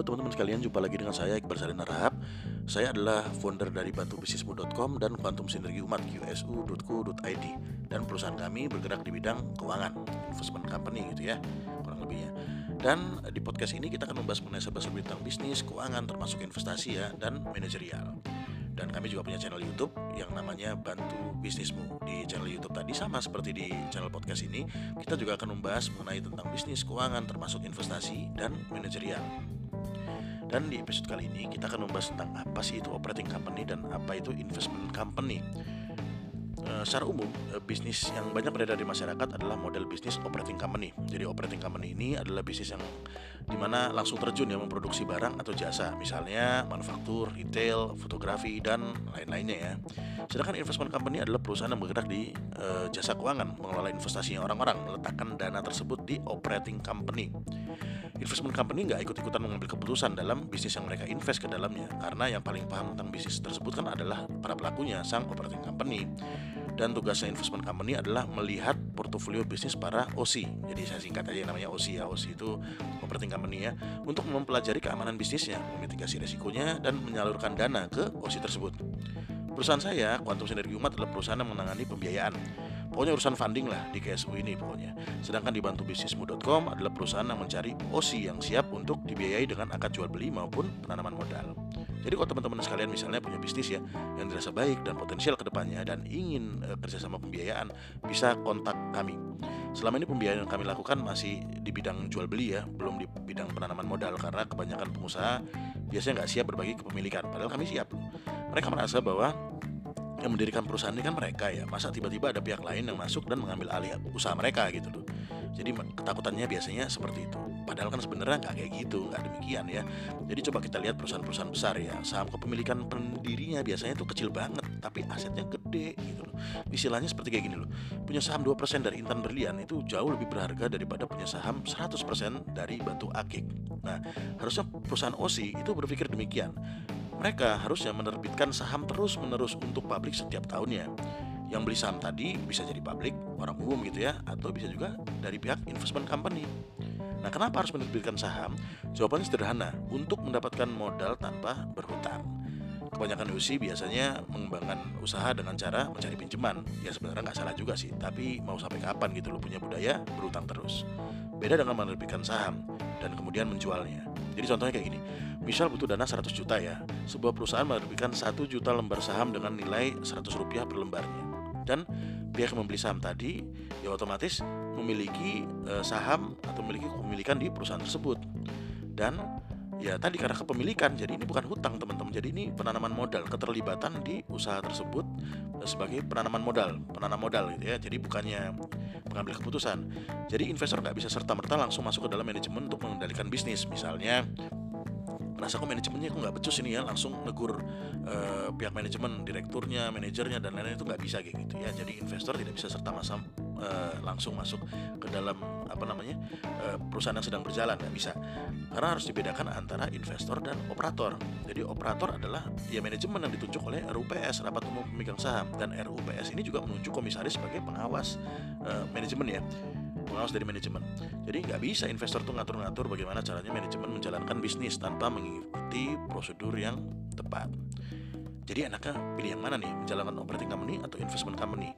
Halo teman-teman sekalian, jumpa lagi dengan saya Iqbal Sarin Rahab. Saya adalah founder dari bantubisnismu.com dan Quantum Sinergi Umat qsu.co.id dan perusahaan kami bergerak di bidang keuangan, investment company gitu ya, kurang lebihnya. Dan di podcast ini kita akan membahas mengenai sebelas bidang bisnis, keuangan termasuk investasi ya dan manajerial. Dan kami juga punya channel YouTube yang namanya Bantu Bisnismu. Di channel YouTube tadi sama seperti di channel podcast ini, kita juga akan membahas mengenai tentang bisnis, keuangan termasuk investasi dan manajerial. Dan di episode kali ini kita akan membahas tentang apa sih itu operating company dan apa itu investment company. E, secara umum, e, bisnis yang banyak beredar di masyarakat adalah model bisnis operating company. Jadi operating company ini adalah bisnis yang di mana langsung terjun ya memproduksi barang atau jasa, misalnya manufaktur, retail, fotografi dan lain-lainnya ya. Sedangkan investment company adalah perusahaan yang bergerak di e, jasa keuangan, mengelola investasinya orang-orang, meletakkan dana tersebut di operating company investment company nggak ikut-ikutan mengambil keputusan dalam bisnis yang mereka invest ke dalamnya karena yang paling paham tentang bisnis tersebut kan adalah para pelakunya sang operating company. Dan tugasnya investment company adalah melihat portofolio bisnis para OC jadi saya singkat aja namanya OC ya. OC itu operating company ya. Untuk mempelajari keamanan bisnisnya memitigasi resikonya dan menyalurkan dana ke OC tersebut. Perusahaan saya Quantum Sinergi Umat adalah perusahaan yang menangani pembiayaan Pokoknya urusan funding lah di KSU ini pokoknya. Sedangkan di bantubisnismu.com adalah perusahaan yang mencari OC yang siap untuk dibiayai dengan akad jual beli maupun penanaman modal. Jadi kalau teman-teman sekalian misalnya punya bisnis ya yang dirasa baik dan potensial ke depannya dan ingin e, kerjasama pembiayaan bisa kontak kami. Selama ini pembiayaan yang kami lakukan masih di bidang jual beli ya, belum di bidang penanaman modal karena kebanyakan pengusaha biasanya nggak siap berbagi kepemilikan. Padahal kami siap. Mereka merasa bahwa yang mendirikan perusahaan ini kan mereka ya. Masa tiba-tiba ada pihak lain yang masuk dan mengambil alih usaha mereka gitu loh. Jadi ketakutannya biasanya seperti itu. Padahal kan sebenarnya nggak kayak gitu nggak demikian ya. Jadi coba kita lihat perusahaan-perusahaan besar ya. Saham kepemilikan pendirinya biasanya itu kecil banget tapi asetnya gede gitu loh. Istilahnya seperti kayak gini loh. Punya saham 2% dari Intan Berlian itu jauh lebih berharga daripada punya saham 100% dari Batu Akik. Nah harusnya perusahaan OSI itu berpikir demikian mereka harusnya menerbitkan saham terus-menerus untuk publik setiap tahunnya. Yang beli saham tadi bisa jadi publik, orang umum gitu ya, atau bisa juga dari pihak investment company. Nah, kenapa harus menerbitkan saham? Jawabannya sederhana, untuk mendapatkan modal tanpa berhutang. Kebanyakan UC biasanya mengembangkan usaha dengan cara mencari pinjaman. Ya sebenarnya nggak salah juga sih, tapi mau sampai kapan gitu lo punya budaya berhutang terus. Beda dengan menerbitkan saham dan kemudian menjualnya. Jadi contohnya kayak gini, misal butuh dana 100 juta ya, sebuah perusahaan menerbitkan 1 juta lembar saham dengan nilai 100 rupiah per lembarnya. Dan pihak yang membeli saham tadi ya otomatis memiliki e, saham atau memiliki kepemilikan di perusahaan tersebut. Dan ya tadi karena kepemilikan jadi ini bukan hutang teman-teman jadi ini penanaman modal keterlibatan di usaha tersebut eh, sebagai penanaman modal penanam modal gitu ya. Jadi bukannya mengambil keputusan. Jadi investor nggak bisa serta merta langsung masuk ke dalam manajemen untuk mengendalikan bisnis. Misalnya merasa kok manajemennya kok nggak becus ini ya langsung negur uh, pihak manajemen direkturnya manajernya dan lain-lain itu nggak bisa gitu ya. Jadi investor tidak bisa serta merta uh, langsung masuk ke dalam apa namanya uh, perusahaan yang sedang berjalan nggak bisa karena harus dibedakan antara investor dan operator jadi operator adalah ya manajemen yang ditunjuk oleh RUPS rapat umum pemegang saham dan RUPS ini juga menunjuk komisaris sebagai pengawas uh, manajemen ya pengawas dari manajemen. Jadi nggak bisa investor tuh ngatur-ngatur bagaimana caranya manajemen menjalankan bisnis tanpa mengikuti prosedur yang tepat. Jadi enaknya pilih yang mana nih, menjalankan operating company atau investment company?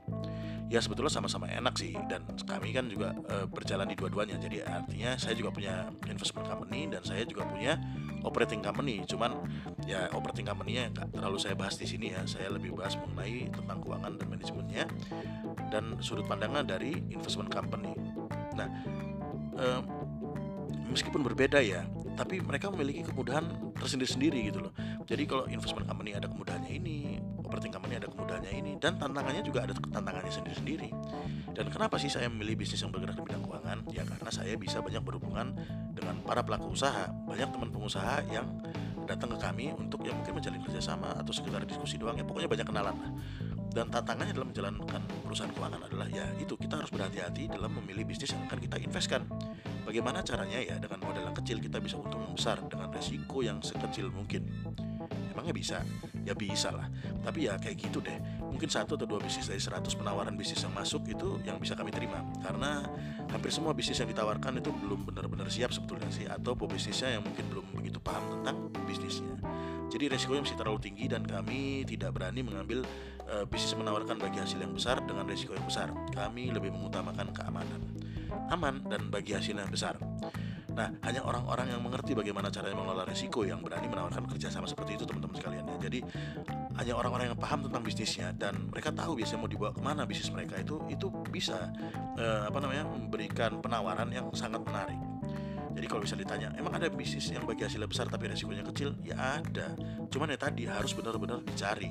Ya sebetulnya sama-sama enak sih dan kami kan juga e, berjalan di dua-duanya. Jadi artinya saya juga punya investment company dan saya juga punya operating company. Cuman ya operating company-nya nggak terlalu saya bahas di sini ya. Saya lebih bahas mengenai tentang keuangan dan manajemennya dan sudut pandangnya dari investment company. Nah, eh, meskipun berbeda ya, tapi mereka memiliki kemudahan tersendiri-sendiri gitu loh. Jadi kalau investment company ada kemudahannya ini, operating company ada kemudahannya ini, dan tantangannya juga ada tantangannya sendiri-sendiri. Dan kenapa sih saya memilih bisnis yang bergerak di bidang keuangan? Ya karena saya bisa banyak berhubungan dengan para pelaku usaha, banyak teman pengusaha yang datang ke kami untuk ya mungkin menjalin kerjasama atau sekedar diskusi doang ya pokoknya banyak kenalan lah dan tantangannya dalam menjalankan perusahaan keuangan adalah ya itu kita harus berhati-hati dalam memilih bisnis yang akan kita investkan. Bagaimana caranya ya dengan modal yang kecil kita bisa untung yang besar dengan resiko yang sekecil mungkin. Emangnya bisa? Ya bisa lah. Tapi ya kayak gitu deh. Mungkin satu atau dua bisnis dari 100 penawaran bisnis yang masuk itu yang bisa kami terima. Karena hampir semua bisnis yang ditawarkan itu belum benar-benar siap sebetulnya sih atau pebisnisnya yang mungkin belum begitu paham tentang bisnisnya. Jadi resikonya masih terlalu tinggi dan kami tidak berani mengambil uh, bisnis menawarkan bagi hasil yang besar dengan resiko yang besar. Kami lebih mengutamakan keamanan, aman dan bagi hasil yang besar. Nah, hanya orang-orang yang mengerti bagaimana caranya mengelola resiko yang berani menawarkan kerjasama seperti itu teman-teman sekalian ya. Jadi hanya orang-orang yang paham tentang bisnisnya dan mereka tahu biasanya mau dibawa ke mana bisnis mereka itu itu bisa uh, apa namanya memberikan penawaran yang sangat menarik. Jadi kalau bisa ditanya, emang ada bisnis yang bagi hasilnya besar tapi resikonya kecil? Ya ada. Cuman ya tadi harus benar-benar dicari.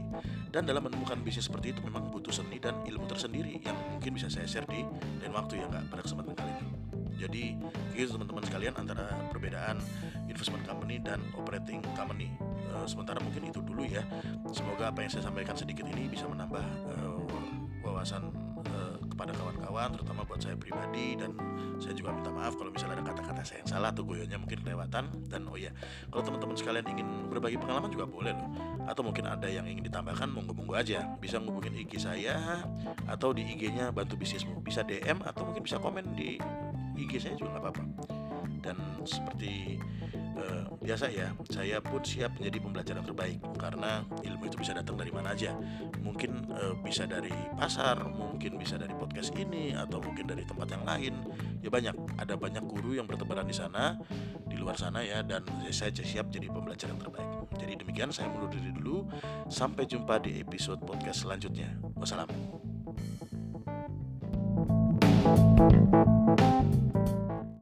Dan dalam menemukan bisnis seperti itu memang butuh seni dan ilmu tersendiri yang mungkin bisa saya share di lain waktu ya nggak pada kesempatan kali ini. Jadi gitu teman-teman sekalian antara perbedaan investment company dan operating company. Uh, sementara mungkin itu dulu ya. Semoga apa yang saya sampaikan sedikit ini bisa menambah uh, wawasan uh, kepada kawan-kawan terutama buat saya pribadi. Dan saya juga minta maaf kalau misalnya ada kata-kata saya yang salah atau goyonya mungkin kelewatan. Dan oh ya kalau teman-teman sekalian ingin berbagi pengalaman juga boleh loh. Atau mungkin ada yang ingin ditambahkan monggo-monggo aja. Bisa ngubungin IG saya atau di IG-nya bantu bisnismu. Bisa DM atau mungkin bisa komen di IG saya juga nggak apa-apa. Dan seperti uh, biasa ya saya pun siap menjadi pembelajaran terbaik. Karena ilmu itu bisa datang dari mana aja. Mungkin uh, bisa dari pasar mungkin bisa dari podcast ini atau mungkin dari tempat yang lain. Ya banyak ada banyak guru yang bertebaran di sana di luar sana ya dan saya siap jadi pembelajaran terbaik. Jadi demikian saya mundur diri dulu. Sampai jumpa di episode podcast selanjutnya. Wassalam